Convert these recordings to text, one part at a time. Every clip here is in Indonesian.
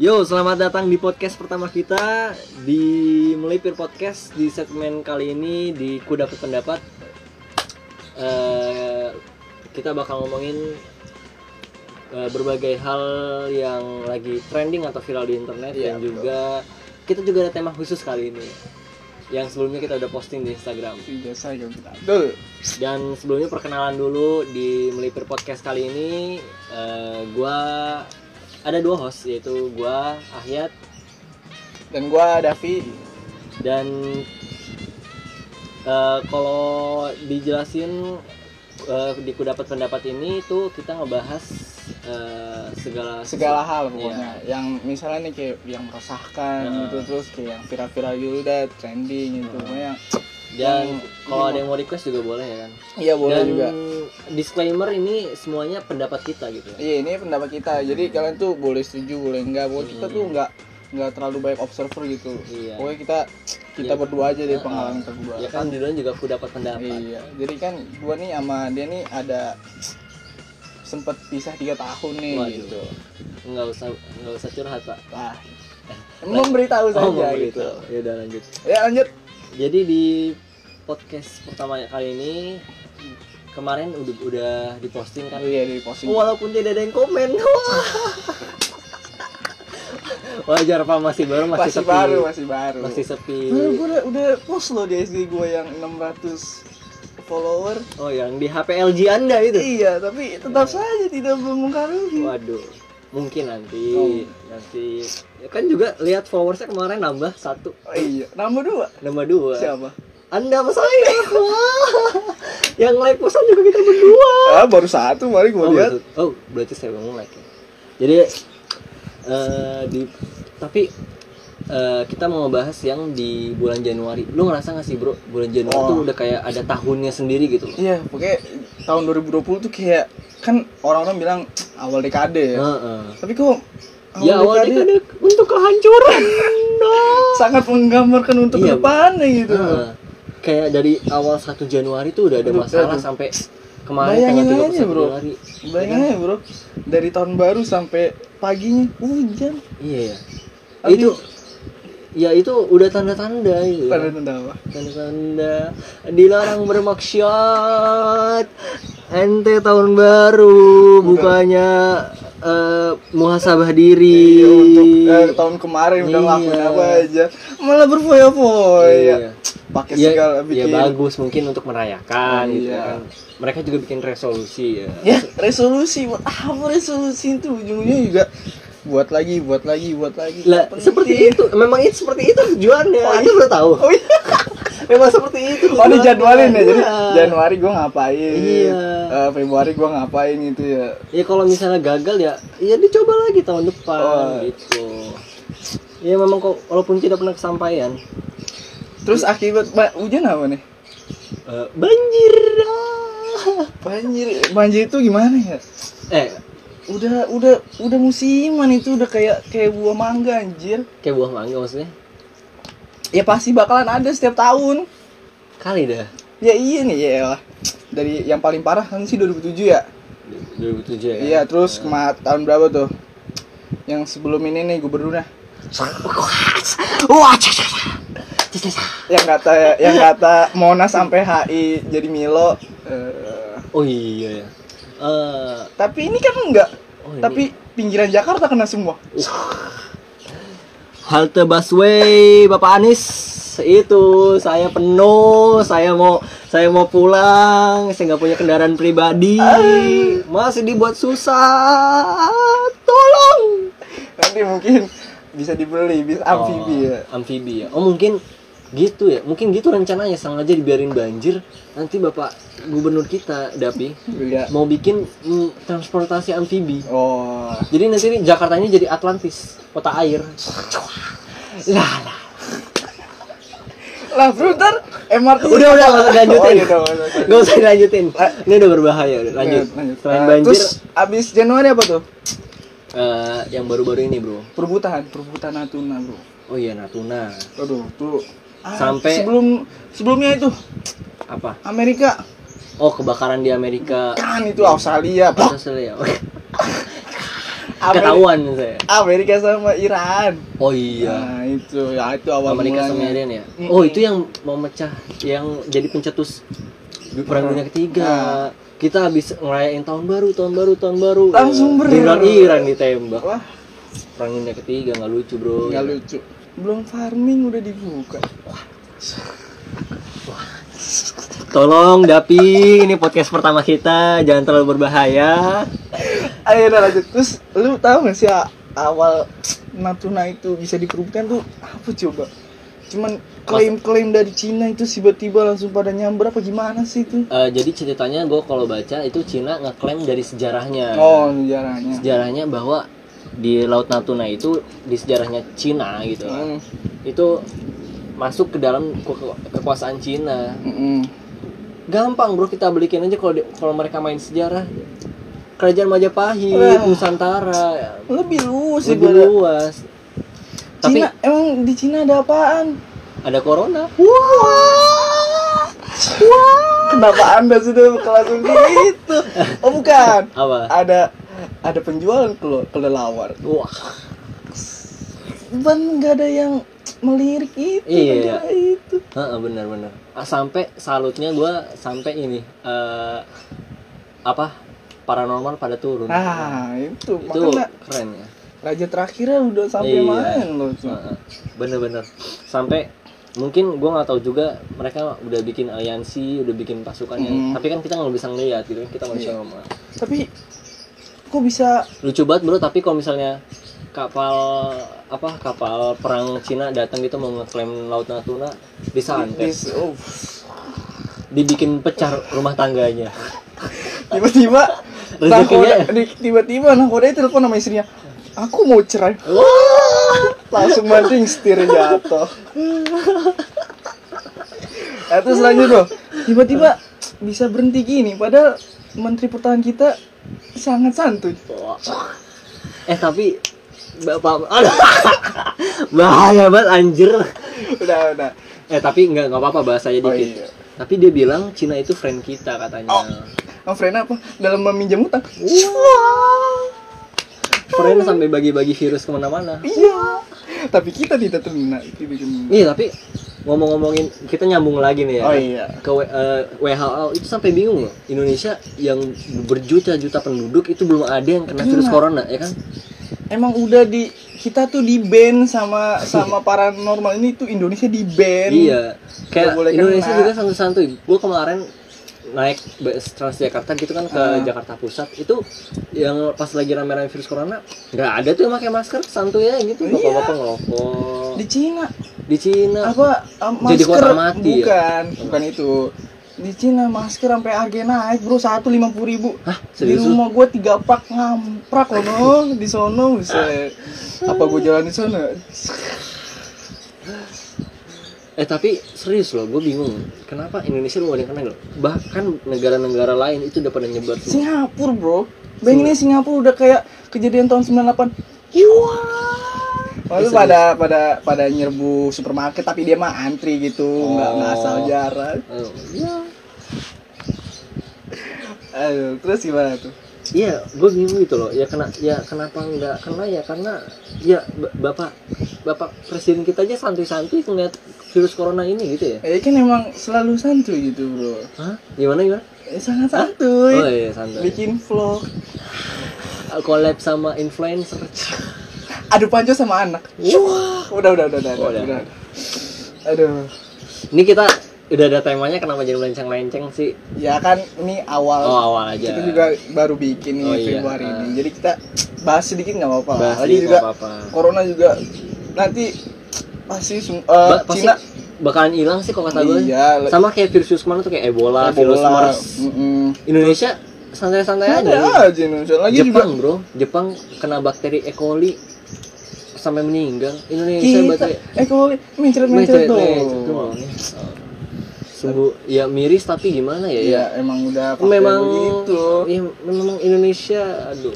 Yo, selamat datang di podcast pertama kita di Melipir Podcast di segmen kali ini di Kudapat Pendapat. Eh, kita bakal ngomongin eh, berbagai hal yang lagi trending atau viral di internet Iya, dan juga kita juga ada tema khusus kali ini. Yang sebelumnya kita udah posting di Instagram. Biasa yang betul. Dan sebelumnya perkenalan dulu di Melipir Podcast kali ini eh, gua ada dua host yaitu gua Ahyat Dan gua Davi. dan eh, kalau dijelasin eh, di kudapat pendapat ini tuh kita ngebahas eh, segala segala hal pokoknya yang misalnya nih kayak yang meresahkan Heeh. gitu terus kayak yang viral-viral gitu udah trending gitu pokoknya dan yang- kalau ada yang mau request juga boleh ya kan? Iya boleh dan juga. disclaimer ini semuanya pendapat kita gitu ya. Iya ini pendapat kita. Jadi kalian tuh boleh setuju boleh enggak. Pokoknya kita tuh enggak enggak terlalu banyak observer gitu. Iya. pokoknya kita kita Iya. berdua aja deh pengalaman kita berdua. Ya kan judulnya juga kudapat pendapat. Iya. Jadi kan gua nih sama dia nih ada sempet pisah tiga tahun nih Waduh. gitu. Nggak usah nggak usah curhat pak. Wah. memberitahu oh saja gitu gitu. Ya udah lanjut. Ya lanjut Jadi di podcast pertama kali ini kemarin udah udah diposting kan. Oh iya di posting. Walaupun tidak ada yang komen. Wajar Pak masih baru masih, masih sepi. baru, masih baru. Masih sepi. Gue udah, udah post loh di SD gue yang 600 follower. Oh, yang di HP LG Anda itu. Iya, tapi tetap saja tidak mempengaruhi. Waduh. Mungkin nanti Oh. nanti ya kan juga lihat followersnya kemarin nambah satu Oh, iya, nambah dua. nambah dua Siapa? anda apa saya yang like posan juga kita berdua Ah, baru satu, mari gue oh, lihat. berarti, oh berarti saya yang like ya jadi eh, di tapi eh, kita mau ngebahas yang di bulan Januari lu ngerasa gak sih bro bulan Januari Oh. tuh udah kayak ada tahunnya sendiri gitu loh Iya, pokoknya tahun 2020 tuh kayak kan orang-orang bilang awal dekade ya. Heeh. Tapi kok awal ya awal dekade untuk kehancuran no. sangat menggambarkan untuk Iya, ke depannya gitu. Heeh. kayak dari awal 1 Januari tuh udah ada Aduh, masalah aduh. sampai kemarin Bayangin tanggal aja, 31 bro. Januari Bayangin aja bro, dari tahun baru sampai paginya hujan. iya ya itu ya itu udah tanda-tanda itu. Ya. Tanda-tanda apa? tanda-tanda. Dilarang bermaksiat. Ente tahun baru bukannya eh, muhasabah diri. Iya, untuk eh, tahun kemarin udah Iya. ngelakuin apa aja. Malah berfoya-foya. Iya. pakai ya, segala ya bikin. bagus mungkin untuk merayakan gitu iya. kan. Mereka juga bikin resolusi ya. Ya resolusi. Apa resolusi itu? Ujungnya juga buat lagi buat lagi buat lagi. Lah seperti itu. Memang itu seperti itu tujuannya. Anda udah tahu? Oh iya. Memang seperti itu oh tujuannya. di jadwalin ya jadi Iya. Januari gua ngapain? Iya. Eh, Februari gua ngapain gitu ya? Ya kalau misalnya gagal ya ya dicoba lagi tahun depan Oh. gitu. Ya memang kok walaupun tidak pernah kesampaian. Terus akibat ba- hujan apa nih? Eh, banjir. Banjir banjir itu gimana ya? Eh udah udah udah musiman itu udah kayak kayak buah mangga anjir. Kayak buah mangga maksudnya? Ya pasti bakalan ada setiap tahun. Kali dah. Ya iya nih ya lah. dari yang paling parah kan sih 2007 ya? 2007 ya? Iya terus kema tahun berapa tuh? Yang sebelum ini nih gubernurnya. Yang kata yang kata Monas sampai HI jadi Milo. Eh, oh iya ya Eh, tapi ini kan enggak. Oh, ini. tapi pinggiran Jakarta kena semua. Halte busway Bapak Anies itu saya penuh saya mau saya mau pulang. Saya nggak punya kendaraan pribadi. Masih dibuat susah. Tolong. Nanti mungkin bisa dibeli bis amfibi ya. Oh, amfibi ya. Oh mungkin gitu ya. Mungkin gitu rencananya sengaja dibiarin banjir nanti bapak gubernur kita Dapi Iya. mau bikin mm, transportasi amfibi. Oh. Jadi nanti nih Jakartanya jadi Atlantis kota air. Lah lah. Lah bro ntar MRT udah udah nggak usah dilanjutin. Oh, iya, nggak usah dilanjutin. Ini udah berbahaya udah. Lanjut. Selain Nah, banjir. terus abis Januari apa tuh? Eh, yang baru-baru ini bro. Perbutan perbutan Natuna bro. Oh iya Natuna. Aduh tuh Ah, Sampai- sebelum sebelumnya itu apa? Amerika. Oh kebakaran di Amerika. Kan itu Australia Blok. Australia ketahuan saya. Amerika sama Iran. oh iya. Nah, itu ya itu awal Amerika sama. Iran ya? Oh itu yang mau mecah yang jadi pencetus di perang dunia ketiga. Nah. kita habis ngerayain tahun baru tahun baru tahun baru. Langsung ber- Iran Iran ditembak. Wah, perang dunia ketiga nggak lucu bro. Nggak lucu. Belum farming udah dibuka. tolong Dapi ini podcast pertama kita jangan terlalu berbahaya Ayo udah lanjut. Terus lu tahu gak sih a- awal Natuna itu bisa dikerubukan tuh apa coba? Cuman klaim-klaim dari Cina itu tiba-tiba langsung pada nyamber apa gimana sih itu? Eh, jadi ceritanya gue kalau baca itu Cina ngeklaim dari sejarahnya Oh, sejarahnya. sejarahnya bahwa di Laut Natuna itu di sejarahnya Cina gitu Hmm, itu masuk ke dalam ke- kekuasaan Cina mm-mm. gampang bro kita belikin aja kalau kalau mereka main sejarah kerajaan Majapahit Wah. Nusantara Lebih luas lebih pada luas tapi Cina emang di Cina ada apaan? ada corona Wah. Kenapa Anda sudah langsung gitu? Oh bukan. apa Ada ada penjual kelo- kelelawar. wah Ban nggak ada yang melirik itu. Iya. penjual itu. Heeh, benar-benar Ah, sampai salutnya gue sampai ini eh apa paranormal pada turun Nah itu, itu makanya keren ya raja terakhirnya udah sampai Iya. main loh. Heeh. bener-bener sampai mungkin gua nggak tahu juga mereka udah bikin aliansi udah bikin pasukannya Mm. tapi kan kita nggak bisa ngeliat gitu kan kita nggak bisa Iya. ngomong Tapi kok bisa lucu banget bro tapi kalau misalnya kapal apa kapal perang Cina datang gitu mau ngeklaim laut Natuna disantet dis- oh, dibikin pecah rumah tangganya tiba-tiba Rezekinya di- tiba-tiba nahkoda telepon sama istrinya. Aku mau cerai. Langsung banting setir jatuh. Nah, terus lanjut loh. Tiba-tiba bisa berhenti gini padahal menteri pertahanan kita sangat santuy. eh tapi bapak aduh, bahaya banget anjir Udah, udah. eh tapi nggak nggak apa-apa bahasanya Oh, dikit iya. tapi dia bilang Cina itu friend kita katanya Oh. Sama friend apa? Dalam meminjam utang. friend sampai bagi-bagi virus ke mana-mana Iya. Tapi kita tidak. Tidak terminal. iya tapi ngomong-ngomongin kita nyambung lagi nih ya Oh iya. ke W- eh, WHO itu sampai bingung loh Indonesia yang berjuta-juta penduduk itu belum ada yang kena virus Iya. corona ya kan Emang udah di kita tuh di ban sama sama paranormal ini tuh Indonesia di ban. iya kayak boleh Indonesia kena. juga santuy-santuy gue kemarin naik bus Transjakarta gitu kan ke Ah. Jakarta Pusat itu yang pas lagi rame-rame virus corona nggak ada tuh yang pakai masker santuy ya gitu Iya. bapak-bapak ngerokok. Di Cina. Di Cina. Apa um, masker? Jadi kota mati ya? bukan bukan itu. Di Cina masker sampai harga naik bro satu lima puluh ribu. Hah, di rumah gue tiga pak ngamprak loh no. Di sono buset. apa gue jalan di sana Eh tapi serius loh, gue bingung. Kenapa Indonesia belum ada yang kena loh? Bahkan negara-negara lain itu udah pada nyebar semua. Singapura bro bayangin Singapura udah kayak kejadian tahun 98 Wah. Lalu Bisa, pada pada pada nyerbu supermarket tapi dia mah antri gitu, nggak nggak Oh. asal jarak. Oh, iya. Aduh, terus gimana tuh? Iya, gue bingung gitu loh. Ya kena, ya kenapa nggak kena ya? Karena ya bapak bapak presiden kita aja santuy-santuy ngeliat virus corona ini gitu ya. Ya kan emang selalu santuy gitu bro. Hah? Gimana gimana? Eh, sangat santuy. Oh iya santuy. Bikin vlog. Collab sama influencer. Adu panco sama anak. Wah. Udah udah udah udah. Oh, udah, udah. Aduh. Ini kita udah ada temanya kenapa jadi melenceng-lenceng sih? Ya kan ini awal. Oh awal aja. Kita juga baru bikin nih Oh, iya. Februari Ah. ini. Jadi kita bahas sedikit nggak apa-apa. Bahas Lagi sedikit juga nggak apa-apa. corona juga nanti pasti eh, Ba- pasti Cina bakalan hilang sih kalau kata gue. Iya, Sama kayak virus ke mana tuh kayak Ebola, virus Ebola, MERS. mm-mm. Indonesia santai-santai aja. aja Indonesia. Lagi Jepang juga bro, Jepang kena bakteri E. coli sampai meninggal. Indonesia kita bakteri eh kalau mencret mencret Mencret- tuh. mencret doang. Sungguh ya miris tapi gimana ya ya. Iya, emang udah Memang begitu. ya, memang Indonesia aduh.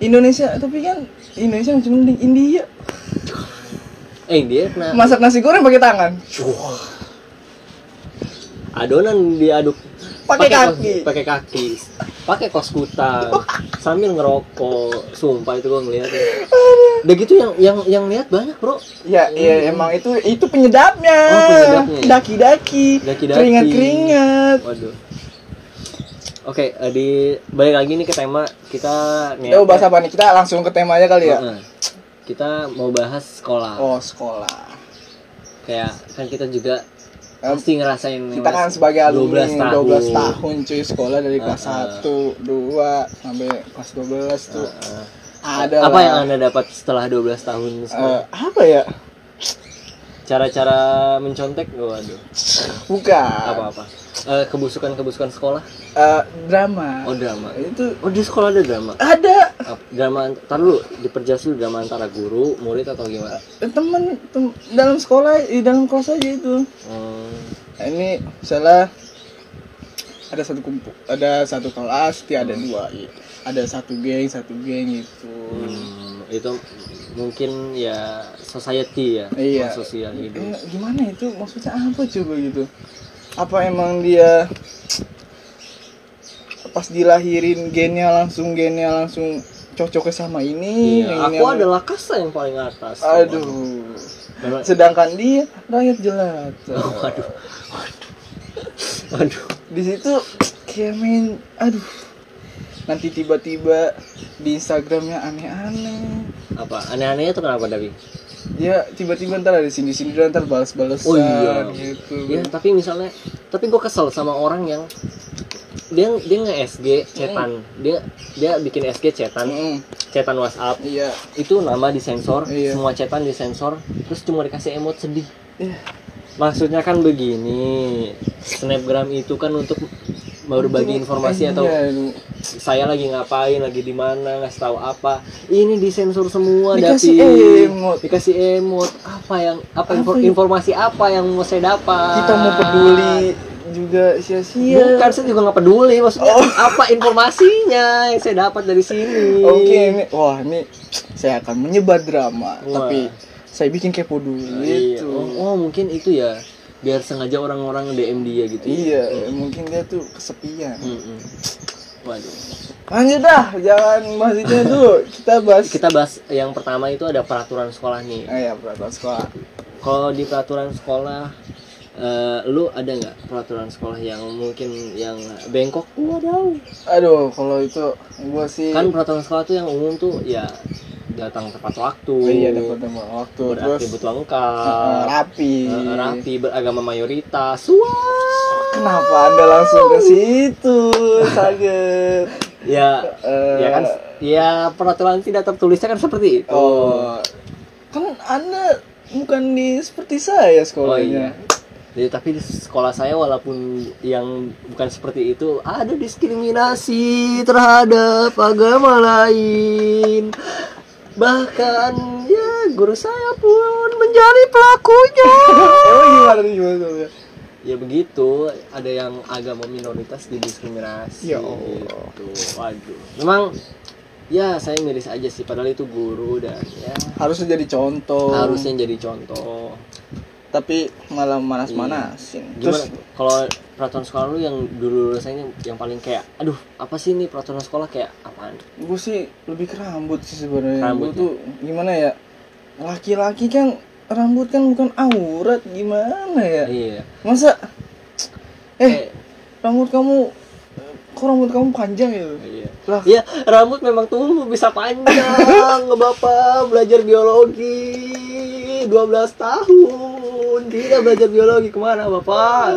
Indonesia tapi kan Indonesia cuma di India Eh dia kena masak nasi goreng pakai tangan adonan diaduk Pakai kaki. pakai kaki pakai kos kutang sambil ngerokok sumpah itu gua ngeliat udah gitu yang yang yang lihat banyak bro Ya, iya emang itu itu penyedapnya. Oh, penyedapnya ya? Daki-daki. Daki-daki. Keringat-keringat. waduh oke eh, di balik lagi nih ke tema kita Kita mau bahas apa nih? Kita langsung ke tema aja kali ya. Heeh. Kita mau bahas sekolah Oh, sekolah. kayak kan kita juga Em, pasti ngerasain Kita kan sebagai alumni 12 12 tahun, tahun, cuy sekolah dari kelas Heeh. 1, 2 sampai kelas 12 tuh. Heeh. Ada apa lah. yang anda dapat setelah 12 tahun sekolah? apa ya? cara-cara mencontek waduh Bukan. apa-apa Eh, kebusukan-kebusukan sekolah Eh, drama. oh drama Itu oh di sekolah ada drama ada Ap- drama tar lu diperjelas dulu drama antara guru murid atau gimana eh, temen, tem- dalam sekolah di dalam kelas aja itu. Hmm, Nah, ini misalnya ada satu kumpul, ada satu kelas, dia ada dua, gitu. ada satu geng, satu geng gitu. hmm, itu mungkin ya society ya Iya. sosial Eh, gimana itu maksudnya apa coba gitu? Apa emang dia pas dilahirin gennya langsung gennya langsung cocoknya sama ini? Iya, yang ini aku sama- adalah kasta yang paling atas Aduh. Memang- Sedangkan dia rakyat jelata. Oh, waduh waduh waduh di situ main aduh nanti tiba-tiba di Instagramnya aneh-aneh apa aneh-anehnya tuh kenapa Davi? Dia tiba-tiba ntar ada sini sini ntar balas-balasan Oh iya. gitu Ya, tapi misalnya, tapi gue kesel sama orang yang dia dia nge SG cetan, dia dia bikin SG cetan, Mm-mm. cetan WhatsApp, iya itu nama disensor, Iya. semua cetan disensor, terus cuma dikasih emot sedih. Iya. Maksudnya kan begini, snapgram itu kan untuk berbagi informasi atau Iya, saya lagi ngapain, lagi di mana, ngasih tahu apa. Ini disensor semua, Dikasih Davi. emot. dikasih emot. Apa yang apa, Apa yang- informasi apa yang mau saya dapat? kita mau peduli juga sia-sia Bukan, saya juga nggak peduli. Maksudnya Oh. apa informasinya yang saya dapat dari sini? oke ini wah ini saya akan menyebar drama Wah. tapi saya bikin kepo dulu Iya. gitu Oh, oh, mungkin itu ya. Biar sengaja orang-orang DM dia gitu. iya mungkin dia tuh kesepian Mm-mm. Waduh. lanjut dah jangan bahas itu dulu kita bahas Kita bahas yang pertama itu ada peraturan sekolah nih. Ah, ya peraturan sekolah Kalau di peraturan sekolah, eh, lu ada nggak peraturan sekolah yang mungkin yang bengkok? Waduh. aduh kalau itu gua sih Kan peraturan sekolah tuh yang umum tuh ya datang tepat waktu. Oh iya dapat waktu terus beratribut lengkap. eh, rapi eh, rapi beragama mayoritas. Wah. kenapa anda langsung ke situ sangat Ya, Eh, ya kan ya peraturan tidak tertulisnya kan seperti itu. oh kan anda bukan di seperti saya Oh, sekolahnya iya. Jadi, tapi di sekolah saya walaupun yang bukan seperti itu ada diskriminasi terhadap agama lain. Bahkan ya guru saya pun menjadi pelakunya. oh gimana nih gimana ya begitu, ada yang agama minoritas didiskriminasi. Ya Allah. Gitu. Waduh. Memang ya saya miris aja sih padahal itu guru dan ya harusnya jadi contoh harusnya jadi contoh. Tapi malah manas-manasin Gimana terus kalau peraturan sekolah lu yang dulu rasanya yang paling kayak aduh apa sih ini peraturan sekolah kayak apaan? Gue sih lebih ke rambut sih sebenarnya. Rambut gue tuh gimana ya laki-laki kan rambut kan bukan aurat gimana ya? Iya. Masa? Eh Eh, rambut kamu kok rambut kamu panjang ya iya lah Iya, rambut memang tumbuh bisa panjang. Bapak belajar biologi 12 tahun. Tidak belajar biologi ke mana, Bapak?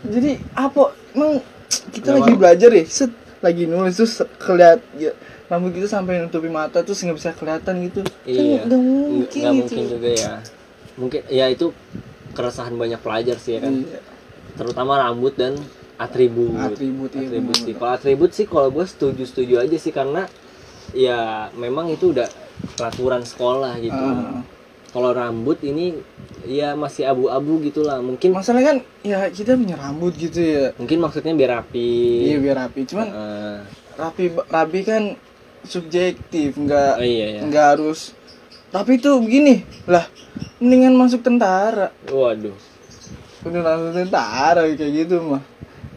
jadi apa emang kita lagi belajar ya set lagi nulis terus keliat ya, rambut kita sampai nutupi mata terus nggak bisa kelihatan gitu Iya. kan nggak mungkin Nggak gitu mungkin juga ya. Mungkin ya itu keresahan banyak pelajar sih ya kan. Iya. Terutama rambut dan atribut. atribut iya atribut sih. Kalau atribut sih kalau gue setuju setuju aja sih karena ya memang itu udah peraturan sekolah gitu. Ah. Kalau rambut ini ya masih abu-abu gitulah. Mungkin masalahnya kan ya kita punya rambut gitu ya mungkin maksudnya biar rapi. iya biar rapi cuman Eh, rapi rapi kan subjektif nggak oh iya ya. nggak harus tapi tuh begini lah mendingan masuk tentara Waduh, udah langsung tentara kayak gitu mah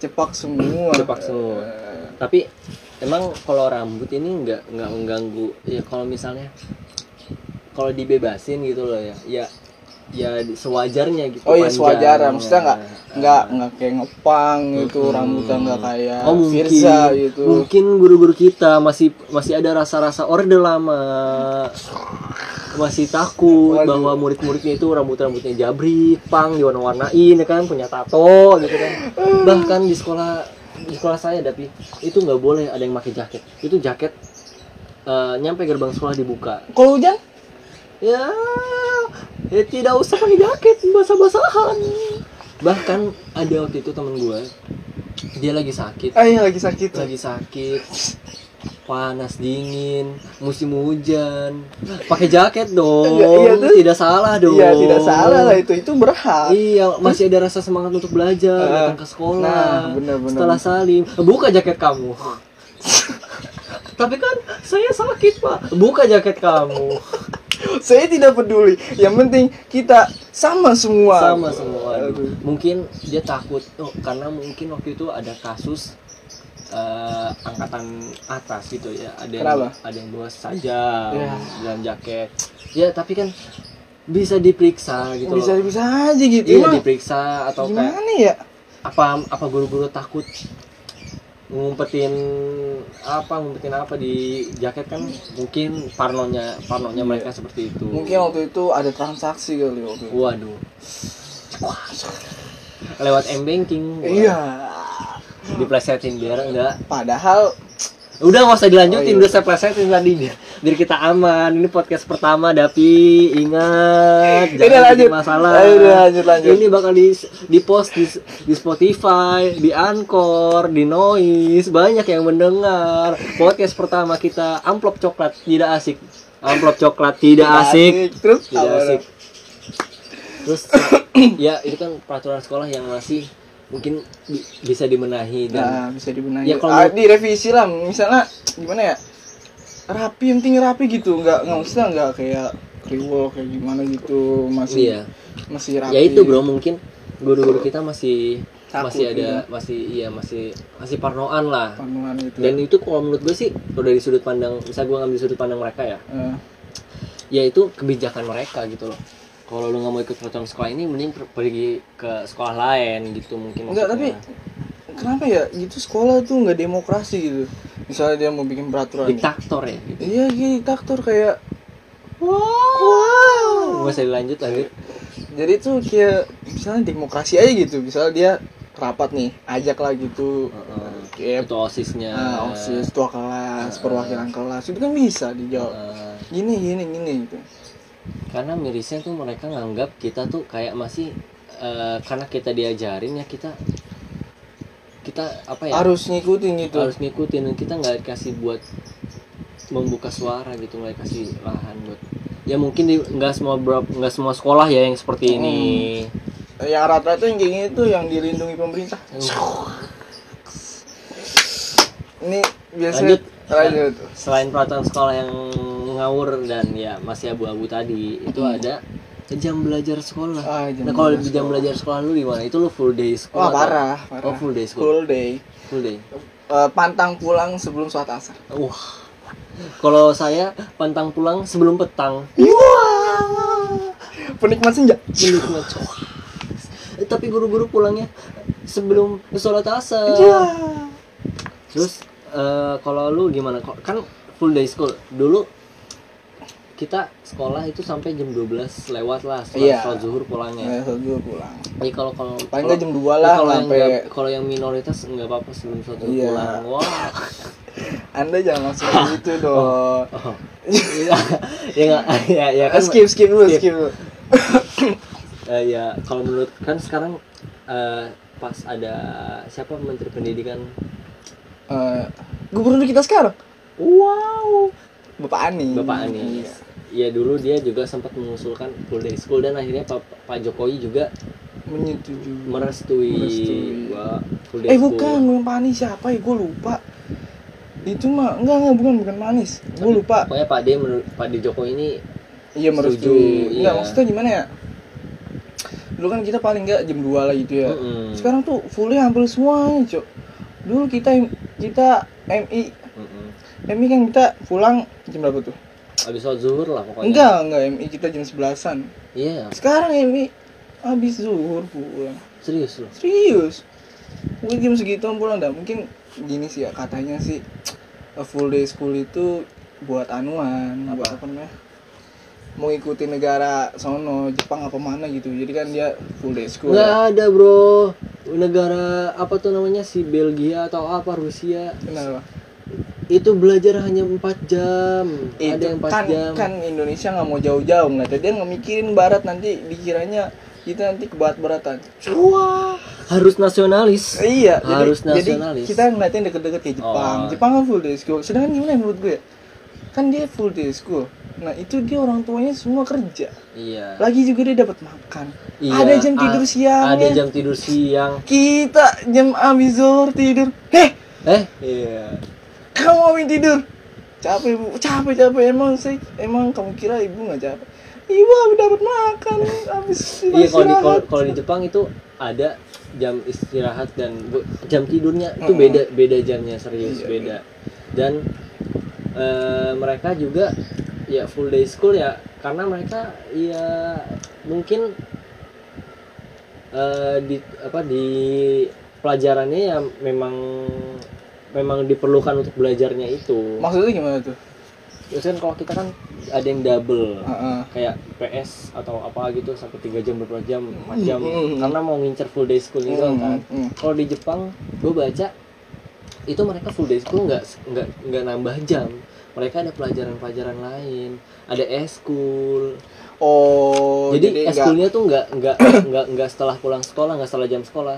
cepak semua Cepak semua. Eh, tapi emang kalau rambut ini nggak nggak mengganggu ya kalau misalnya kalau dibebasin gitu loh ya ya ya sewajarnya gitu Oh iya sewajarnya, maksudnya nggak Nah, nggak nggak kayak ngepang gitu, Mm-mm. rambutnya nggak kayak oh mungkin Firza gitu. mungkin guru-guru kita masih masih ada rasa-rasa orde lama masih takut Waduh. bahwa murid-muridnya itu rambut-rambutnya jabrik, pang diwarna-warnain ya kan, punya tato gitu kan. Bahkan di sekolah di sekolah saya tapi itu nggak boleh ada yang pakai jaket. Itu jaket eh, nyampe gerbang sekolah dibuka. Kalau hujan? Ya, ya tidak usah pakai jaket, basah-basahan. Bahkan ada waktu itu temen gue, dia lagi sakit, Ah iya lagi sakit. lagi sakit, panas dingin, musim hujan, pakai jaket dong, Iya, iya tuh. tidak salah dong. Iya tidak salah lah itu, itu berhak. Iya, masih ada rasa semangat untuk belajar, Ah, datang ke sekolah. nah, bener, bener. Setelah salim, buka jaket kamu. Tapi kan saya sakit pak. Buka jaket kamu. Saya tidak peduli. Yang penting kita sama semua. sama semua Aduh. mungkin dia takut oh, karena mungkin waktu itu ada kasus eh, angkatan atas gitu ya ada yang Kenapa? ada yang bawa saja Ya. dalam jaket ya tapi kan bisa diperiksa gitu bisa loh bisa aja gitu. iya diperiksa atau kayak gimana ya? apa apa guru-guru takut ngumpetin apa ngumpetin apa di jaket kan mungkin parnonya parnonya mereka seperti itu Mungkin waktu itu ada transaksi kali waktu itu. Waduh. Lewat m banking. Iya. Diplesetin biar enggak. Padahal Udah nggak usah dilanjutin, Oh, iya. udah saya plesetin tadi biar, biar kita aman. Ini podcast pertama, Dapi ingat jangan lanjut. masalah. Ayo, udah, lanjut, lanjut. Ini bakal di di post di, di Spotify, di Anchor, di Noise, banyak yang mendengar. Podcast pertama kita amplop coklat tidak asik. Amplop coklat tidak asik. Terus tidak asik terus ya itu kan peraturan sekolah yang masih mungkin bi- bisa dimenahi dan Nah, bisa dibenahi. Ya, kalau Ah, direvisi lah. Misalnya gimana ya? Rapi, yang penting rapi gitu. Enggak enggak maksudnya enggak kayak kriwol kayak gimana gitu. Masih iya masih rapi. ya itu bro mungkin guru-guru kita masih Takut masih ada gitu. masih iya masih masih parnoan lah Panuan gitu. dan itu kalau menurut gue sih kalau dari sudut pandang bisa gue ngambil sudut pandang mereka ya Eh, ya itu kebijakan mereka gitu loh kalau lu nggak mau ikut peraturan sekolah ini mending per- pergi ke sekolah lain gitu mungkin enggak tapi kenapa ya gitu sekolah tuh nggak demokrasi gitu. Misalnya dia mau bikin peraturan. diktator ya gitu Iya, gitu diktator kayak wow nggak usah dilanjut lanjut jadi tuh kayak misalnya demokrasi aja gitu. Misalnya dia rapat nih, ajak lah gitu. Kayak itu osisnya ah, OSIS, tua kelas, perwakilan kelas itu kan bisa dijawab. Eh, Gini, gini, gini gitu. Karena mirisnya tuh mereka nganggap kita tuh kayak masih eh, karena kita diajarin ya kita kita apa ya Harus ngikutin gitu. harus ngikutin dan kita nggak dikasih buat membuka suara gitu nggak dikasih lahan buat ya mungkin di- nggak semua nggak semua sekolah ya yang seperti ini Yang rata-rata yang kayak gini tuh yang dilindungi pemerintah. Ini biasanya Lanjut. lanjut. selain peraturan sekolah yang ngawur dan ya masih abu-abu tadi. Itu ada jam belajar sekolah. Ah, jam nah kalau jam belajar sekolah lu di mana itu lu full day school Wah atau- parah, parah. oh full day school Full day. full day. Eh, pantang pulang sebelum sholat asar. wah. Kalau saya pantang pulang sebelum petang. Penikmat senja. menikmat Eh, tapi guru-guru pulangnya sebelum sholat asar. Iya. terus eh, kalau lu gimana? Kan full day school. Dulu kita sekolah itu sampai jam 12 lewat lah setelah Iya. sholat zuhur pulangnya Ya, sholat dulu pulang. Jadi kalau kalau Paling nggak jam 2 lah kalau yang sampai nggak- kalau yang minoritas nggak apa-apa sebelum sholat zuhur Iya. pulang wah Anda jangan langsung gitu dong. oh. ya ya nggak ya ya kan skip skip dulu, skip. skip dulu. Eh, ya kalau menurut kan sekarang eh, pas ada siapa menteri pendidikan Eh, gubernur kita sekarang, wow Bapak Anies. Bapak Anies ya dulu dia juga sempat mengusulkan full day school dan akhirnya Pak, Pak Jokowi juga Menyetujui. merestui, Merestui. bahwa full day Eh school. bukan, bukan Pak Anies siapa ya? Gue lupa. Itu mah enggak enggak bukan bukan Pak Anies. Gue lupa. pokoknya Pak D menurut Pak D Jokowi ini Iya merestui. Enggak iya. maksudnya gimana ya? Dulu kan kita paling enggak jam 2 lah gitu ya. Mm-mm. Sekarang tuh fullnya hampir semuanya, Cok. Dulu kita kita MI. MI kan kita pulang jam berapa tuh? Habis sholat zuhur lah pokoknya. Enggak enggak MI. Kita jam sebelasan. Iya. Sekarang MI. Habis zuhur pulang. Serius loh. Serius? Mungkin jam segitu pulang dah. Mungkin gini sih ya katanya sih a full day school itu buat anuan buat apa namanya? Mau ikuti negara sono Jepang apa mana gitu. Jadi kan dia full day school nggak ya. ada bro. Negara apa tuh namanya? Si Belgia atau apa Rusia. Kenapa itu belajar hanya 4 jam. Ada itu yang 4 kan jam. kan Indonesia nggak mau jauh-jauh nggak dia nggak mikirin barat nanti dikiranya kita nanti kebarat-baratan wah harus nasionalis. Iya Harus jadi, nasionalis. jadi kita ngeliatin deket-deket kayak Jepang. Oh. Jepang kan full day school. Sedangkan gimana menurut gue ya? kan dia full day school. Nah itu dia orang tuanya semua kerja. Iya. Lagi juga dia dapat makan. Iya, ada jam tidur siang ada jam tidur siang. Kita jam abis tidur. Heh! Eh? Iya kamu mau tidur? Capek bu. Capek capek. Emang saya emang kamu kira ibu nggak capek? Ibu habis dapat makan. Habis iya kalau di kalau, di Jepang itu ada jam istirahat dan jam tidurnya. Itu beda beda jamnya serius Iya, beda. dan eh, mereka juga ya full day school ya. Karena mereka ya mungkin eh, di apa di pelajarannya ya memang memang diperlukan untuk belajarnya itu. maksudnya gimana tuh Biasanya kalau kita kan ada yang double Heeh. kayak PS atau apa gitu sampai 3 jam berapa jam 4 jam Mm, mm, karena mau ngincer full day school gitu Mm, kan. mm, mm. Kalau di Jepang gue baca itu mereka full day school nggak nggak nggak nambah jam. Mereka ada pelajaran-pelajaran lain, ada eskul. oh jadi enggak- eskulnya tuh nggak nggak nggak nggak setelah pulang sekolah, nggak setelah jam sekolah.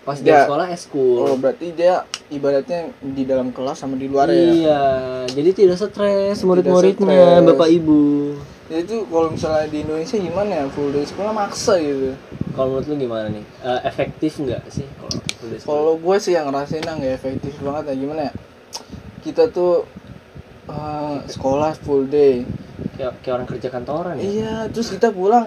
Pas jam Ya. sekolah oh eskul. berarti dia ibaratnya di dalam kelas sama di luar ya Iya, jadi tidak stres murid-muridnya, bapak ibu. jadi tuh kalau misalnya di Indonesia gimana ya full day sekolah maksa gitu Kalau menurut lu gimana nih? Eh, efektif nggak sih kalau full day school? kalau gue sih yang ngerasain nggak efektif banget ya gimana ya kita tuh eh, sekolah full day kayak, kayak orang kerja kantoran ya? iya terus kita pulang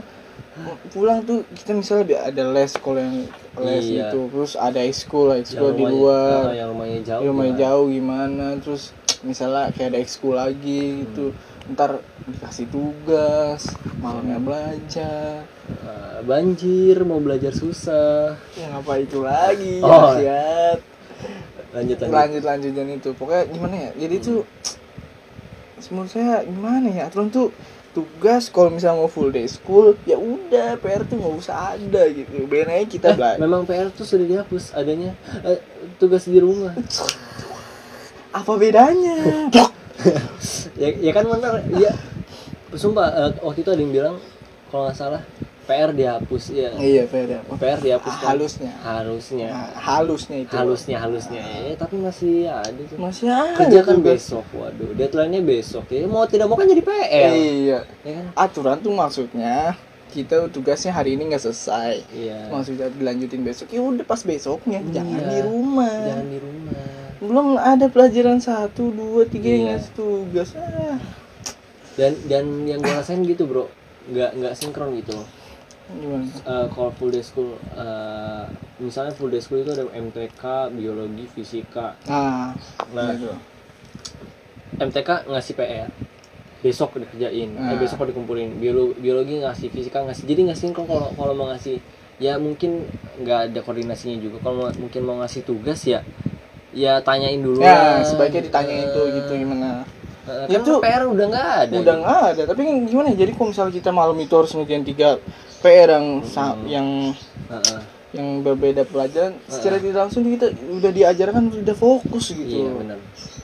pulang tuh kita misalnya ada les sekolah yang les Iya. gitu terus ada ekskul ekskul di rumahnya- luar ah, yang rumahnya jauh. di rumah gimana? jauh gimana terus misalnya kayak ada ekskul lagi gitu ntar dikasih tugas malamnya belajar Eh, banjir, mau belajar susah. ya ngapa itu lagi Oh. Nasihat. Lanjut lanjut. lanjut lanjut itu pokoknya gimana ya jadi tuh menurut saya gimana ya? Aturan tuh tugas kalau misalnya mau full day school ya udah PR tuh nggak usah ada gitu. Aja kita Eh, belajar memang PR tuh sudah dihapus adanya eh, tugas di rumah. apa bedanya? Ya, ya kan bener, ya. Sumpah eh, waktu itu ada yang bilang kalau nggak salah PR dihapus ya. iya beda PR dihapus kan? halusnya Harusnya. Nah, halusnya itu Halusnya halusnya. Ya, tapi masih ada tuh. masih ada Kerjakan tugas. besok, waduh. Deadline-nya besok. Ya mau tidak mau kan jadi PR. iya Ya kan? aturan tuh maksudnya kita tugasnya hari ini nggak selesai Iya. maksudnya dilanjutin besok ya udah pas besoknya jangan Iya. di rumah Jangan di rumah. belum ada pelajaran satu dua tiga yang Iya. ngasih tugas ah Dan dan yang gue rasain gitu, Bro. nggak nggak sinkron gitu loh. Gimana? Eh, kalau full day school eh, misalnya full day school itu ada MTK, biologi, fisika. nah Nah, gitu. MTK ngasih PR besok dikerjain. Eh, Nah. besok dikumpulin. Biologi, biologi ngasih fisika ngasih. Jadi nggak sinkron kalau kalau mau ngasih ya mungkin nggak ada koordinasinya juga. Kalau mungkin mau ngasih tugas ya ya tanyain dulu ya lah. sebaiknya ditanyain tuh Eh, gitu gimana. Eh, Ya kan tuh PR udah nggak ada. udah nggak ada. Tapi gimana ya jadi kalau misalnya kita malam itu harus ngerjain tiga PR yang Hmm. yang Heeh. yang berbeda pelajaran secara tidak langsung kita udah diajarkan udah fokus gitu iya benar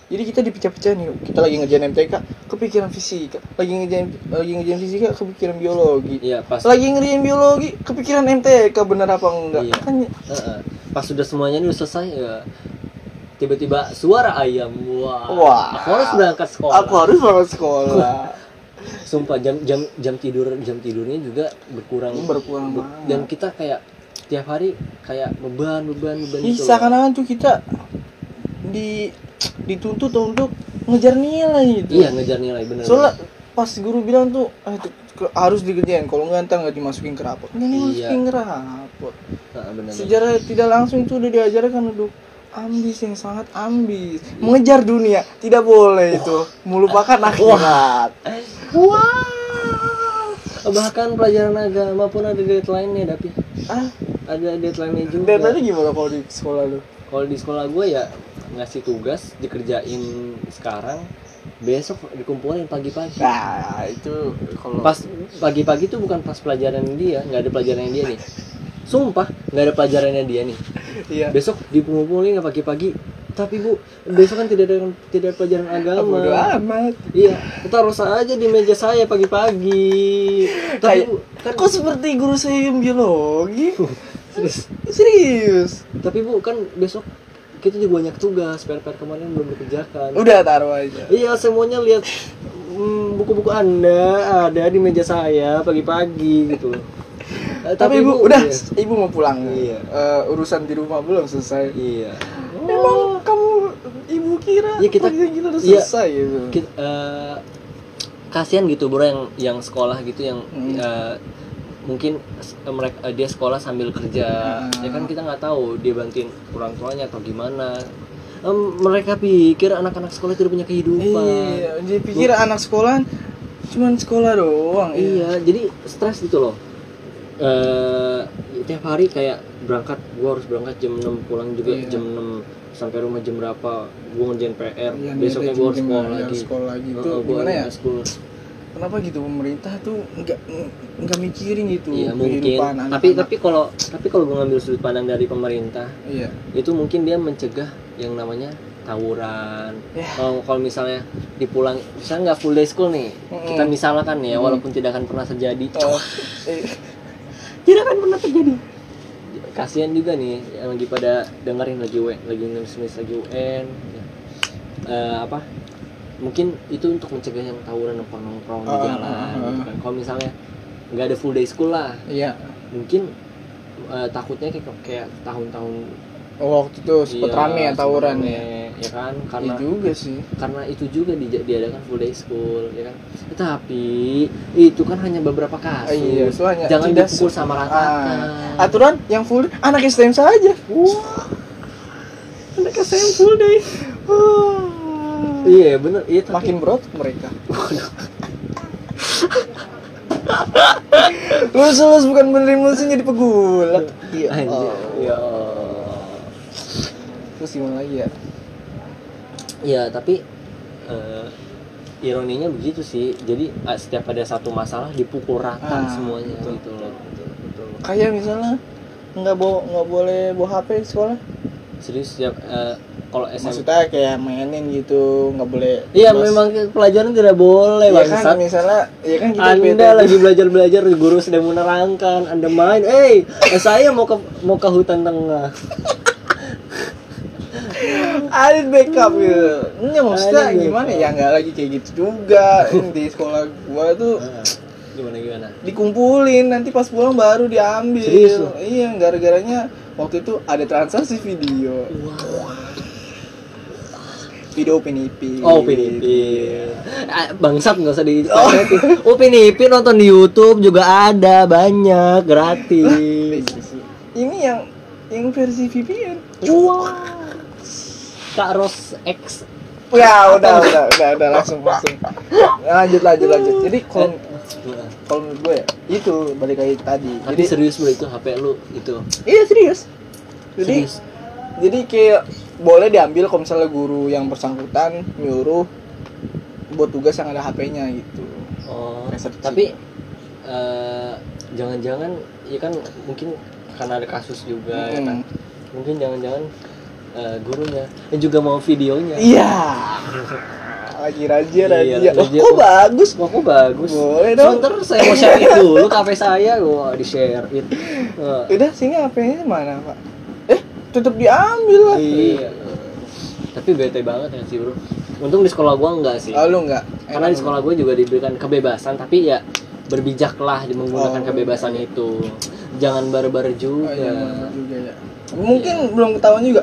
jadi kita dipecah-pecah nih kita lagi ngerjain MTK kepikiran fisika lagi ngerjain lagi ngerjain fisika kepikiran biologi iya pas lagi ngerjain biologi kepikiran MTK bener apa enggak Iya. kan Heeh. pas sudah semuanya ini udah selesai ya tiba-tiba suara ayam wah, Wah. aku harus berangkat sekolah aku harus banget sekolah sumpah jam jam jam tidur jam tidurnya juga berkurang Berkurang Ber- banget. dan kita kayak tiap hari kayak beban beban beban gitu bisa loh. kan tuh kita di dituntut untuk ngejar nilai gitu iya ngejar nilai bener soalnya pas guru bilang tuh ah, itu ke- harus dikerjain kalau nggak ntar nggak dimasukin ke rapot nggak dimasukin Iya. ke rapot Nah, bener, bener. sejarah tidak langsung itu udah diajarkan untuk ambis yang sangat ambis. Mengejar dunia tidak boleh itu. Melupakan akhirat. Wah. Bahkan pelajaran agama pun ada deadline-nya, tapi ah ada deadline-nya juga. tadi gimana kalau di sekolah lu? Kalau di sekolah gue ya ngasih tugas dikerjain sekarang, besok dikumpulin pagi-pagi. nah itu kalau Pas pagi-pagi tuh bukan pas pelajaran dia, nggak ada pelajaran dia nih. Sumpah, nggak ada pelajarannya dia nih. iya Besok dikumpulin nggak pagi-pagi. Tapi bu, besok kan tidak ada tidak ada pelajaran agama. bodo amat Iya, taruh aja di meja saya pagi-pagi. Tapi Kayak- bu, kan kok seperti guru saya yang biologi serius. serius Tapi bu, kan besok kita juga banyak tugas. PR-PR kemarin belum dikerjakan. udah taruh aja Iya, semuanya lihat mm, buku-buku anda ada di meja saya pagi-pagi gitu. Eh, tapi ibu udah iya. ibu mau pulang Iya. Eh, urusan di rumah belum selesai Iya. Emang kamu ibu kira Iya, kita- pelajaran kita udah iya. selesai gitu. Kita, eh, kasihan gitu bro yang yang sekolah gitu yang Hmm. eh, mungkin mereka dia sekolah sambil kerja Hmm. ya kan kita nggak tahu dia bantuin orang tuanya atau gimana Em, mereka pikir anak-anak sekolah tidak punya kehidupan Iya, dia pikir anak sekolah cuman sekolah doang. iya jadi stres gitu loh eh tiap hari kayak berangkat gua harus berangkat jam 6 pulang juga Iya. jam 6 sampai rumah jam berapa gua ngerjain PR Iya, besoknya gua harus sekolah lagi sekolah lagi. Itu gua gimana ya? sekolah. Kenapa gitu pemerintah tuh nggak nggak mikirin gitu Iya mungkin. kehidupan Tapi anak-anak. tapi kalau tapi kalau gue ngambil sudut pandang dari pemerintah iya. itu mungkin dia mencegah yang namanya tawuran. Ya. Kalau kalau misalnya dipulang, misalnya nggak full day school nih, Mm-mm. kita misalkan ya, Mm. walaupun tidak akan pernah terjadi, Oh, tidak akan pernah terjadi. Kasihan juga nih yang lagi pada dengerin lagi UN, lagi nulis-nulis lagi UN. ya. Eh, apa? Mungkin itu untuk mencegah yang tawuran nongkrong-nongkrong di Ah, jalan. ah, ah, gitu kan. Kalau misalnya nggak ada full day school lah, iya. mungkin eh, takutnya kayak kayak tahun-tahun Oh, waktu itu sempet iya, rame ya tawuran rame, ya. ya kan Iya karena juga sih. karena itu juga di, diadakan full day school ya kan tapi itu kan hanya beberapa Ah, kasus iya, hanya jangan dipukul sama Ah, ratakan aturan yang full anak STM saja. Wah, Anak STM full day. Wah. iya bener iya tapi Makin berat mereka. Lulus lulus bukan benerin lulusin jadi pegulat. Iya. Anjir, ya Terus gimana lagi ya? ya tapi eh, ironinya begitu sih jadi eh, setiap ada satu masalah dipukul rata Ah, semuanya betul. gitu loh Betul, betul. Kayak misalnya nggak bawa nggak boleh bawa HP di sekolah. serius setiap eh, kalau SMP Maksudnya kayak mainin gitu, nggak boleh. Iya bos. memang pelajaran tidak boleh bangsat. kan misalnya, iya kan kita Anda bete- lagi belajar-belajar guru sedang menerangkan, Anda main, eh saya mau ke mau ke hutan tengah. ada backup gitu. Ini maksudnya Ada gimana ya nggak lagi kayak gitu juga. Di sekolah gua tuh Nah, gimana gimana? dikumpulin nanti pas pulang baru diambil. Serius? Iya, gara-garanya waktu itu ada transaksi video. Video Upin Oh, Upin Ipin. Ah, Bangsat nggak usah di Upin Ipin nonton di YouTube juga ada banyak gratis. Ini yang yang versi VPN. Wah. Kak Ros X. Ya, udah, udah, udah, udah langsung langsung. Lanjut, lanjut, lanjut. Jadi kalau kalau menurut gue ya, itu balik lagi tadi. Tapi Jadi serius bro itu HP lu itu. iya serius. Jadi Serius. jadi kayak boleh diambil kalau misalnya guru yang bersangkutan nyuruh buat tugas yang ada HP-nya gitu. Oh, Resepsi. tapi eh, jangan-jangan ya kan mungkin karena ada kasus juga ya kan. Mm. Mungkin jangan-jangan eh, gurunya yang juga mau videonya. Iya. Lagi Iya, razia. Wah, razia. kok bagus? Wah, kok bagus. Boleh dong. Sebentar saya mau share it dulu HP saya, gua di share it. Eh, Udah, sini HP-nya mana, Pak? Eh, tetap diambil lah. iya. Tapi bete banget ya sih, Bro. Untung di sekolah gua enggak sih. Oh, lu enggak? Karena di sekolah gue juga diberikan kebebasan, tapi ya berbijaklah di menggunakan Oh, kebebasan itu. Jangan barbar Oh, juga. iya, bener juga ya. Mungkin belum ketahuan juga.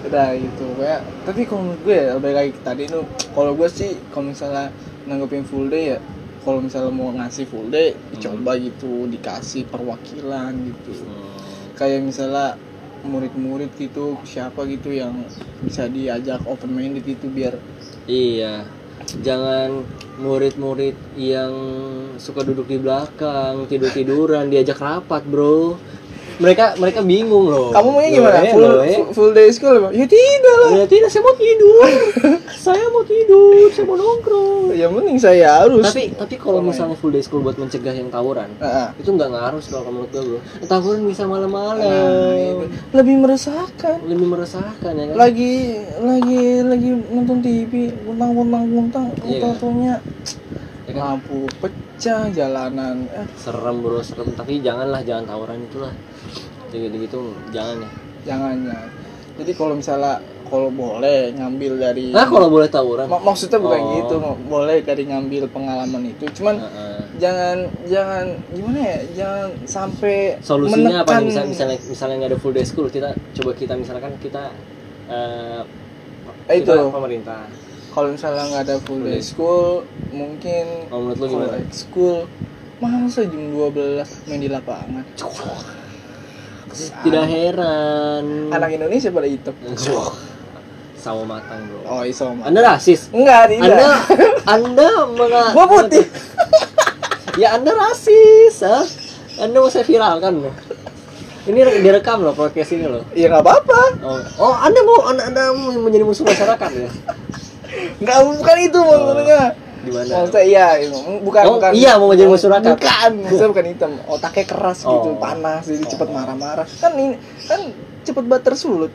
Udah gitu, kayak tapi kalau menurut gue ya balik lagi tadi tuh, kalau gue sih kalau misalnya nanggepin full day ya kalau misalnya mau ngasih full day dicoba gitu dikasih perwakilan gitu Hmm. kayak misalnya murid-murid gitu siapa gitu yang bisa diajak open minded itu biar Iya. Jangan murid-murid yang suka duduk di belakang, tidur-tiduran, diajak rapat, Bro. Mereka mereka bingung loh. kamu maunya gimana Loh, eh, full, loh, eh. full- day school ya tidak lah Ya tidak, saya mau tidur. saya mau tidur, saya mau nongkrong. yang penting saya harus Tapi tapi kalau misalnya full day school buat mencegah yang tawuran, Nah, itu nggak ngaruh kalau menurut gue, Bro. Tawuran bisa malam-malam. itu. lebih meresahkan Lebih meresahkan ya kan? lagi lagi lagi nonton TV kuntang kuntang kuntang Iya. fotonya Ya kan? lampu pecah jalanan eh, Serem, Bro, serem. Tapi janganlah, jangan tawuran itulah. Kayak gitu-gitu jangan ya. jangan jangan jadi kalau misalnya kalau boleh ngambil dari Nah, kalau boleh tawuran. Mak- maksudnya bukan Oh. gitu boleh dari ngambil pengalaman itu cuman Heeh. jangan jangan gimana ya jangan sampai solusinya apa nih menekan- misalnya misalnya misalnya nggak ada full day school kita coba kita misalkan kita eh Eh, itu. pemerintah kalau misalnya nggak ada full day school mungkin Oh, menurut lu gimana? school masa jam 12 main di lapangan tidak heran. Anak Indonesia pada hitam sawo matang bro. Oh iso anda rasis? Enggak tidak. Anda anda menga gua putih. Ya anda rasis ah anda mau saya viralkan loh ini direkam loh podcast ini loh. Ya nggak apa-apa. Oh, oh anda mau anda, anda mau menjadi musuh masyarakat ya? Nggak bukan itu maksudnya gimana maksudnya iya bukan Oh, bukan iya, mau menjadi masyarakat. bukan maksudnya bukan hitam otaknya keras gitu Oh. panas jadi cepet Oh. marah-marah kan ini kan cepet banget tersulut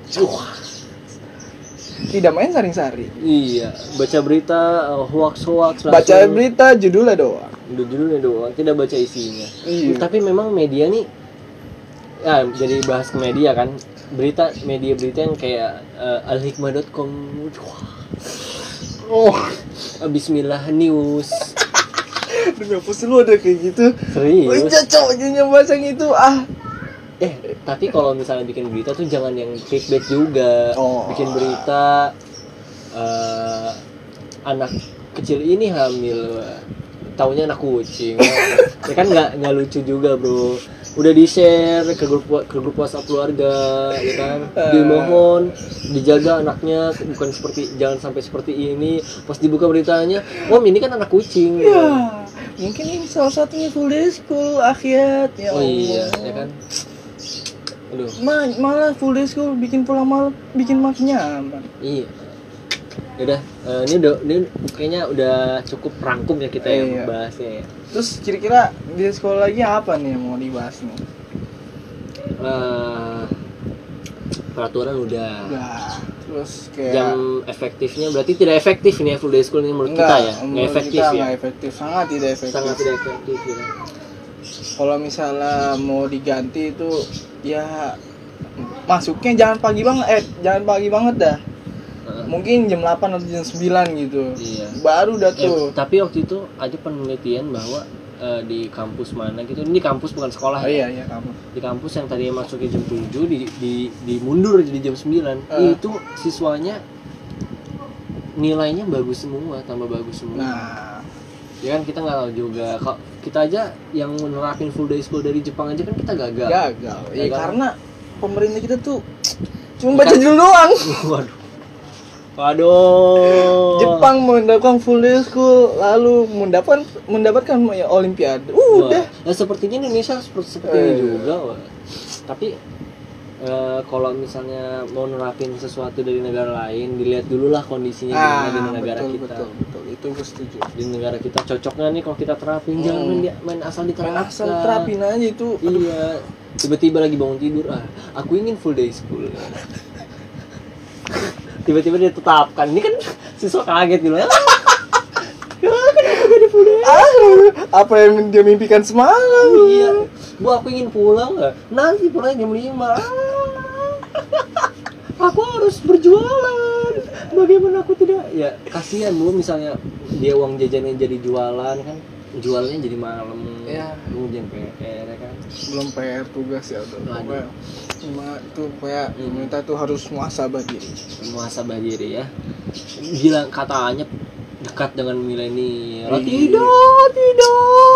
tidak main saring-saring Iya, baca berita uh, hoax-hoax baca langsung. berita judulnya doang judulnya doang, tidak baca isinya. Iya. Tapi memang media nih ya jadi bahas ke media kan. Berita media-berita yang kayak uh, alhikmah.com. Oh, Bismillah News. demi apa sih lu ada kayak gitu Serius. Wah, cocok aja bahasa itu ah Eh, tapi kalau misalnya bikin berita tuh jangan yang clickbait juga. Oh. Bikin berita eh, anak kecil ini hamil. Taunya anak kucing. ya kan nggak nggak lucu juga, Bro. Udah di-share ke grup ke grup WhatsApp keluarga, ya kan? Dimohon dijaga anaknya bukan seperti jangan sampai seperti ini. Pas dibuka beritanya, "Om, ini kan anak kucing." ya mungkin ini salah satunya full day school akhirat ya Oh iya, ya kan? Aduh. Ma- malah full day school bikin pulang malam bikin makin nyaman Iya. Udah, eh, ini udah ini kayaknya udah cukup rangkum ya kita Iya. yang bahasnya ya. terus kira-kira di sekolah lagi apa nih yang mau dibahas nih Eh, peraturan udah. Udah. terus kayak Jam efektifnya berarti tidak efektif ini ya full day school ini menurut kita ya. Nggak menurut efektif kita ya. nggak efektif sangat tidak efektif Sangat tidak efektif ya. kalau misalnya mau diganti itu ya masuknya jangan pagi banget eh jangan pagi banget dah. Mungkin jam 8 atau jam 9 gitu. Iya. baru dah Eh, tuh. tapi waktu itu ada penelitian bahwa eh, di kampus mana gitu. Ini kampus bukan sekolah oh ya? iya iya kamu di kampus yang tadinya masuknya jam 7 di di di mundur jadi jam 9 Eh. itu siswanya nilainya bagus semua tambah bagus semua. Nah. Ya kan kita nggak tahu juga. Kok kita aja yang menerapin full day school dari Jepang aja kan kita gagal. Gagal. Ya Gagal. karena pemerintah kita tuh cuma baca judul doang. Waduh waduh. Jepang mendapatkan full day school lalu mendapatkan mendapatkan ya, olimpiade. Wah, udah. nah, sepertinya Indonesia seperti, seperti ini Eh. juga wah. tapi eh, kalau misalnya mau nerapin sesuatu dari negara lain dilihat dulu lah kondisinya gimana di negara Ah, betul, kita. betul betul. Itu gue setuju. Di negara kita cocoknya nih kalau kita terapin jangan Hmm. main, di- main asal diterapkan. Asal terapin aja itu. Iya. Tiba-tiba lagi bangun tidur ah aku ingin full day school tiba-tiba dia tetapkan. Ini kan siswa kaget gitu. Ah, jadi Ah, apa yang dia mimpikan semalam? Iya. Bu aku ingin pulang nggak? Nanti pulang jam 5 aku harus berjualan. Bagaimana aku tidak? Ya kasihan bu misalnya dia uang jajannya jadi jualan kan jualnya jadi malam Iya. kemudian PR ya kan belum PR tugas ya udah pokoknya cuma tuh kayak Hmm. pemerintah tuh harus muasabah diri muhasabah diri ya gila katanya dekat dengan milenial Iya. tidak tidak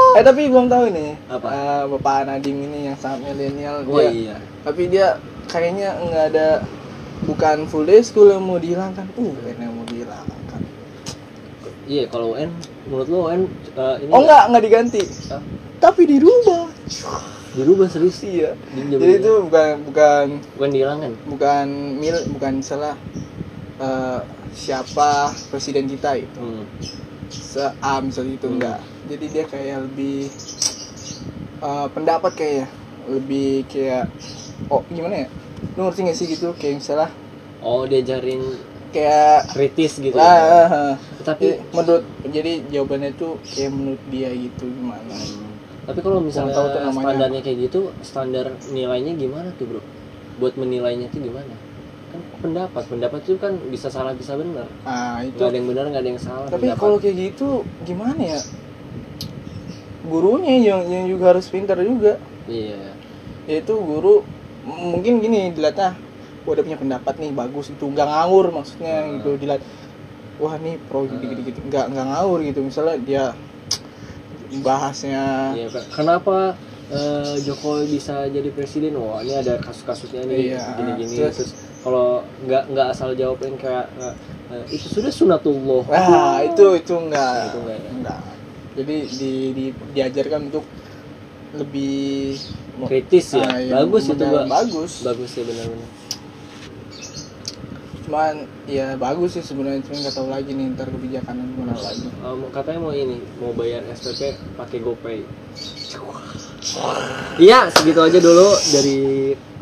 Eh tapi belum tahu ini. Apa? Eh, Bapak Nadim ini yang sangat milenial. oh dia- iya Tapi dia kayaknya nggak ada bukan full day school yang mau dihilangkan. Uh, yang mau dihilangkan. iya kalau UN menurut lo UN eh, ini Oh enggak, enggak diganti. Hah? Tapi dirubah. dirubah serius Iya. Di- Jadi itu bukan bukan bukan dihilangkan bukan mil bukan salah eh, siapa presiden kita itu. hmm. Se A misalnya itu Hmm. enggak. Jadi dia kayak lebih eh, pendapat kayaknya lebih kayak oh gimana ya? Lu ngerti gak sih gitu kayak misalnya oh diajarin kayak kritis gitu lah ya. Tapi jadi menurut jadi jawabannya tuh kayak menurut dia gitu gimana tapi kalau misalnya tahu tuh namanya. standarnya kayak gitu standar nilainya gimana tuh bro? Buat menilainya tuh gimana? Kan pendapat pendapat itu kan bisa salah bisa benar. Nah itu. Nggak ada yang benar nggak ada yang salah tapi pendapat. kalau kayak gitu gimana ya? Gurunya yang yang juga harus pintar juga. Iya. Yaitu guru mungkin gini dilihatnya dia punya pendapat nih bagus itu nggak ngawur maksudnya Hmm. gitu. Dilihat wah nih pro gitu gitu gitu nggak nggak ngawur gitu misalnya dia bahasnya Pak. kenapa eh, Jokowi bisa jadi presiden? Wah, ini ada kasus-kasusnya nih, Iya, gini-gini. terus- Terus, kalau nggak nggak asal jawab yang kayak eh, itu sudah sunatullah. Wah, itu itu enggak. Itu enggak ya? Enggak. Jadi di, di diajarkan untuk lebih kritis ya, Ah, iya, bagus itu. Bagus. Bagus ya benar-benar. Cuman ya bagus sih sebenarnya cuma nggak tahu lagi nih ntar kebijakannya gimana lagi. Um, katanya mau ini, mau bayar SPP pakai GoPay. Iya, segitu aja dulu dari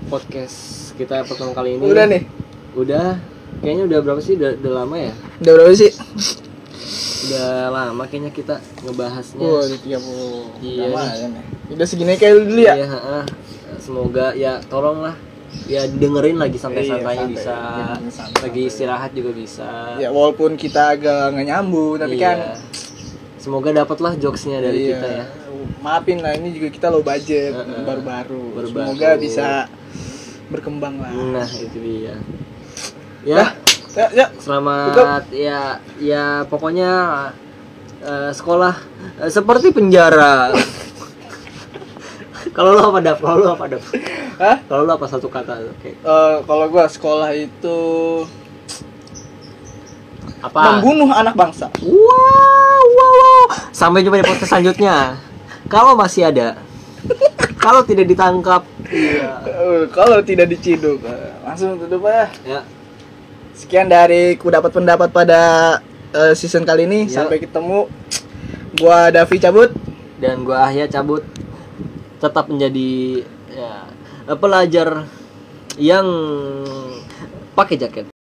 podcast kita pertama kali ini. Udah nih. Udah. Kayaknya udah berapa sih? Udah, udah lama ya? Udah berapa sih? Udah lama kayaknya kita ngebahasnya. Wah, di 30. Iya Lama ya. Udah segini kayak dulu ya. Iya. Semoga ya tolonglah ya dengerin lagi santai-santainya Iya, santai. bisa. Santai. Lagi istirahat juga bisa. Ya walaupun kita agak nggak nyambung tapi Iya. kan Semoga dapatlah jokesnya dari iya, kita ya. Maafin lah ini juga kita low budget baru-baru. Baru-baru. Semoga bisa berkembang lah. Nah, itu dia. Ya, ya, ya. selamat ya ya pokoknya eh, sekolah eh, seperti penjara. Kalau lo apa dap? Kalau lo apa dap? Hah? Kalau lo apa satu kata? Oke. Eh, kalau gua sekolah itu Apa? membunuh anak bangsa. Wow, wow, wow. Sampai jumpa di podcast selanjutnya. Kalau masih ada. Kalau tidak ditangkap. Iya. Eh, kalau tidak diciduk, eh, langsung tutup ya. Ya. Sekian dari ku dapat pendapat pada eh, season kali ini. Ya. Sampai ketemu. Gua Davi cabut. Dan gua Ahya cabut tetap menjadi ya, pelajar yang pakai jaket.